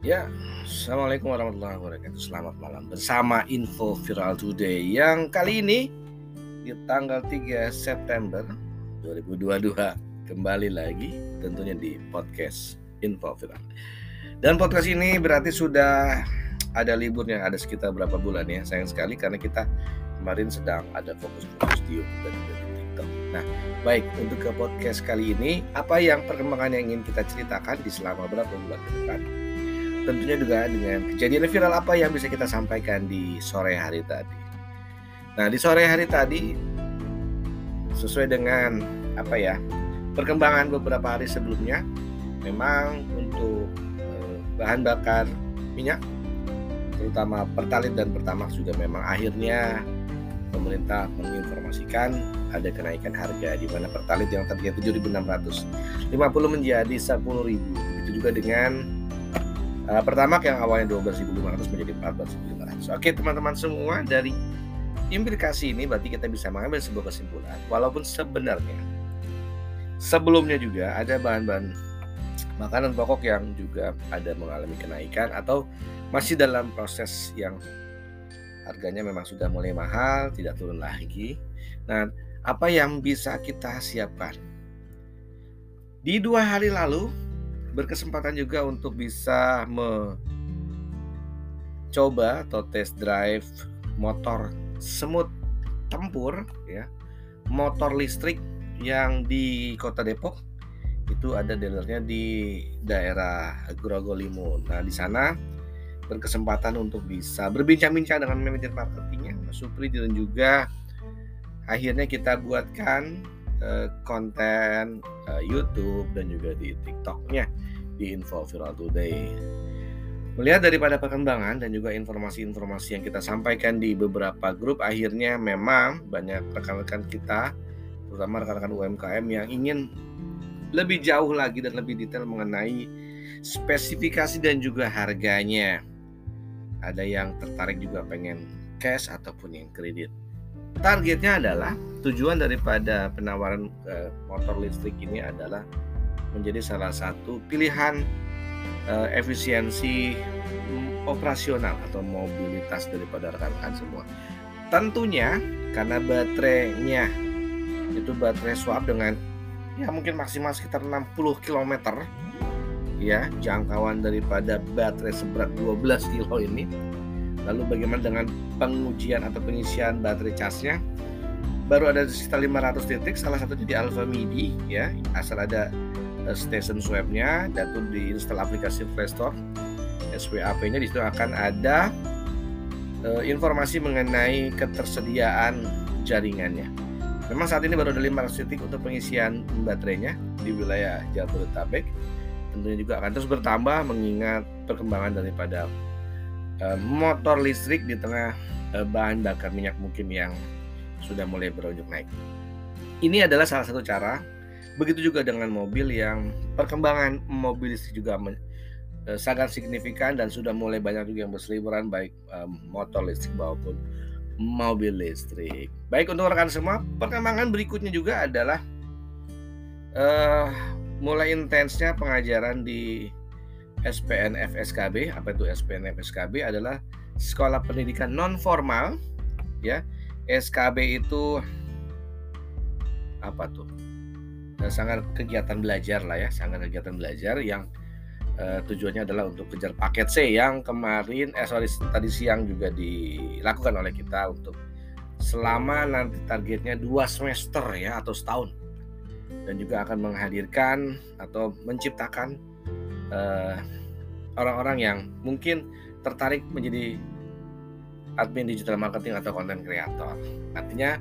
Ya, Assalamualaikum warahmatullahi wabarakatuh. Selamat malam. Bersama Info Viral Today Yang kali ini di tanggal 3 September 2022 Kembali lagi tentunya di podcast Info Viral. Dan podcast ini berarti sudah ada liburnya Ada sekitar berapa bulan ya? Sayang sekali karena kita kemarin sedang ada fokus-fokus di YouTube dan di TikTok. Nah baik untuk ke podcast kali ini Apa yang perkembangan yang ingin kita ceritakan di selama berapa bulan ke depan tentunya juga dengan kejadian viral apa yang bisa kita sampaikan di sore hari tadi. Nah, di sore hari tadi sesuai dengan apa ya? perkembangan beberapa hari sebelumnya memang untuk eh, bahan bakar minyak terutama Pertalite dan Pertamax juga memang akhirnya pemerintah menginformasikan ada kenaikan harga di mana Pertalite yang tadinya 7.650 menjadi 10.000. Begitu juga dengan Pertama yang awalnya 12.500 menjadi 14.500. Oke teman-teman semua dari implikasi ini berarti kita bisa mengambil sebuah kesimpulan walaupun sebenarnya sebelumnya juga ada bahan-bahan makanan pokok yang juga ada mengalami kenaikan atau masih dalam proses yang harganya memang sudah mulai mahal, tidak turun lagi. Nah, apa yang bisa kita siapkan? Di dua hari lalu berkesempatan juga untuk bisa mencoba atau test drive motor semut tempur ya motor listrik yang di kota Depok itu ada dealernya di daerah Grogolimo. Nah di sana berkesempatan untuk bisa berbincang-bincang dengan manajer marketingnya Supri dan juga akhirnya kita buatkan uh, konten uh, YouTube dan juga di TikToknya di Info Viral Today. Melihat daripada perkembangan dan juga informasi-informasi yang kita sampaikan di beberapa grup, akhirnya memang banyak rekan-rekan kita, terutama rekan-rekan UMKM yang ingin lebih jauh lagi dan lebih detail mengenai spesifikasi dan juga harganya. Ada yang tertarik juga pengen cash ataupun yang kredit. Targetnya adalah tujuan daripada penawaran uh, motor listrik ini adalah menjadi salah satu pilihan uh, efisiensi operasional atau mobilitas daripada rekan-rekan semua. Tentunya karena baterainya itu baterai swap dengan ya mungkin maksimal sekitar 60 km ya jangkauan daripada baterai seberat 12 kilo ini lalu bagaimana dengan pengujian atau pengisian baterai casnya baru ada sekitar 500 titik salah satunya di Alfa Midi ya asal ada Eh, station swabnya dan tuh diinstal aplikasi Play SWAP-nya di situ akan ada uh, informasi mengenai ketersediaan jaringannya. Memang saat ini baru ada 500 titik untuk pengisian baterainya di wilayah Jabodetabek. Tentunya juga akan terus bertambah mengingat perkembangan daripada motor listrik di tengah uh, bahan bakar minyak mungkin yang sudah mulai berunjuk naik. Ini adalah salah satu cara Begitu juga dengan mobil yang perkembangan mobil listrik juga eh, sangat signifikan dan sudah mulai banyak juga yang berseliweran baik eh, motor listrik maupun mobil listrik. Baik untuk rekan semua, perkembangan berikutnya juga adalah eh, mulai intensnya pengajaran di SPN FSKB. Apa itu SPN FSKB? Adalah sekolah pendidikan non formal ya. SKB itu apa tuh? sangat kegiatan belajar lah ya, sangat kegiatan belajar yang uh, tujuannya adalah untuk kejar paket C yang kemarin eh sorry tadi siang juga dilakukan oleh kita untuk selama nanti targetnya dua semester ya atau setahun dan juga akan menghadirkan atau menciptakan eh, orang-orang yang mungkin tertarik menjadi admin digital marketing atau konten kreator. Artinya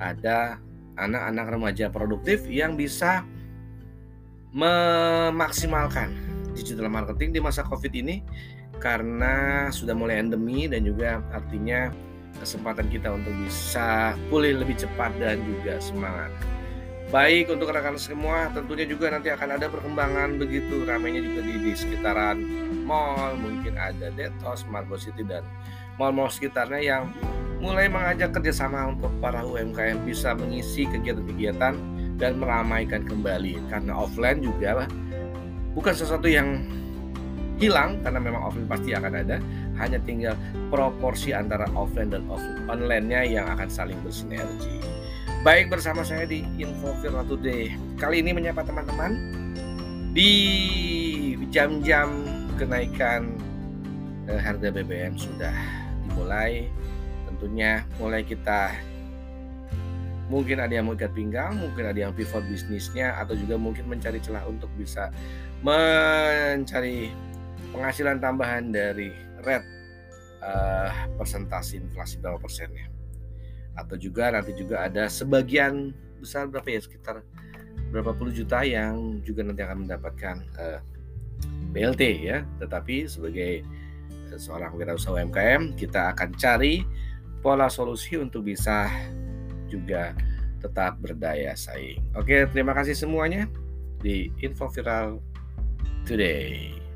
ada anak-anak remaja produktif yang bisa memaksimalkan digital marketing di masa Covid ini karena sudah mulai endemi dan juga artinya kesempatan kita untuk bisa pulih lebih cepat dan juga semangat. Baik untuk rekan semua, tentunya juga nanti akan ada perkembangan begitu ramainya juga di, di sekitaran mall, mungkin ada Detos, Margo City dan mall-mall sekitarnya yang mulai mengajak kerjasama untuk para UMKM bisa mengisi kegiatan-kegiatan dan meramaikan kembali. Karena offline juga bukan sesuatu yang hilang karena memang offline pasti akan ada. Hanya tinggal proporsi antara offline dan online-nya yang akan saling bersinergi baik bersama saya di Info Viral Today kali ini menyapa teman-teman di jam-jam kenaikan eh, harga BBM sudah dimulai tentunya mulai kita mungkin ada yang mengikat pinggang, mungkin ada yang pivot bisnisnya, atau juga mungkin mencari celah untuk bisa mencari penghasilan tambahan dari rate uh, persentase inflasi berapa persennya. Atau juga nanti juga ada sebagian besar berapa ya sekitar berapa puluh juta yang juga nanti akan mendapatkan uh, eh, BLT ya. Tetapi sebagai seorang wirausaha UMKM kita akan cari pola solusi untuk bisa juga tetap berdaya saing. Oke, terima kasih semuanya di Info Viral Today.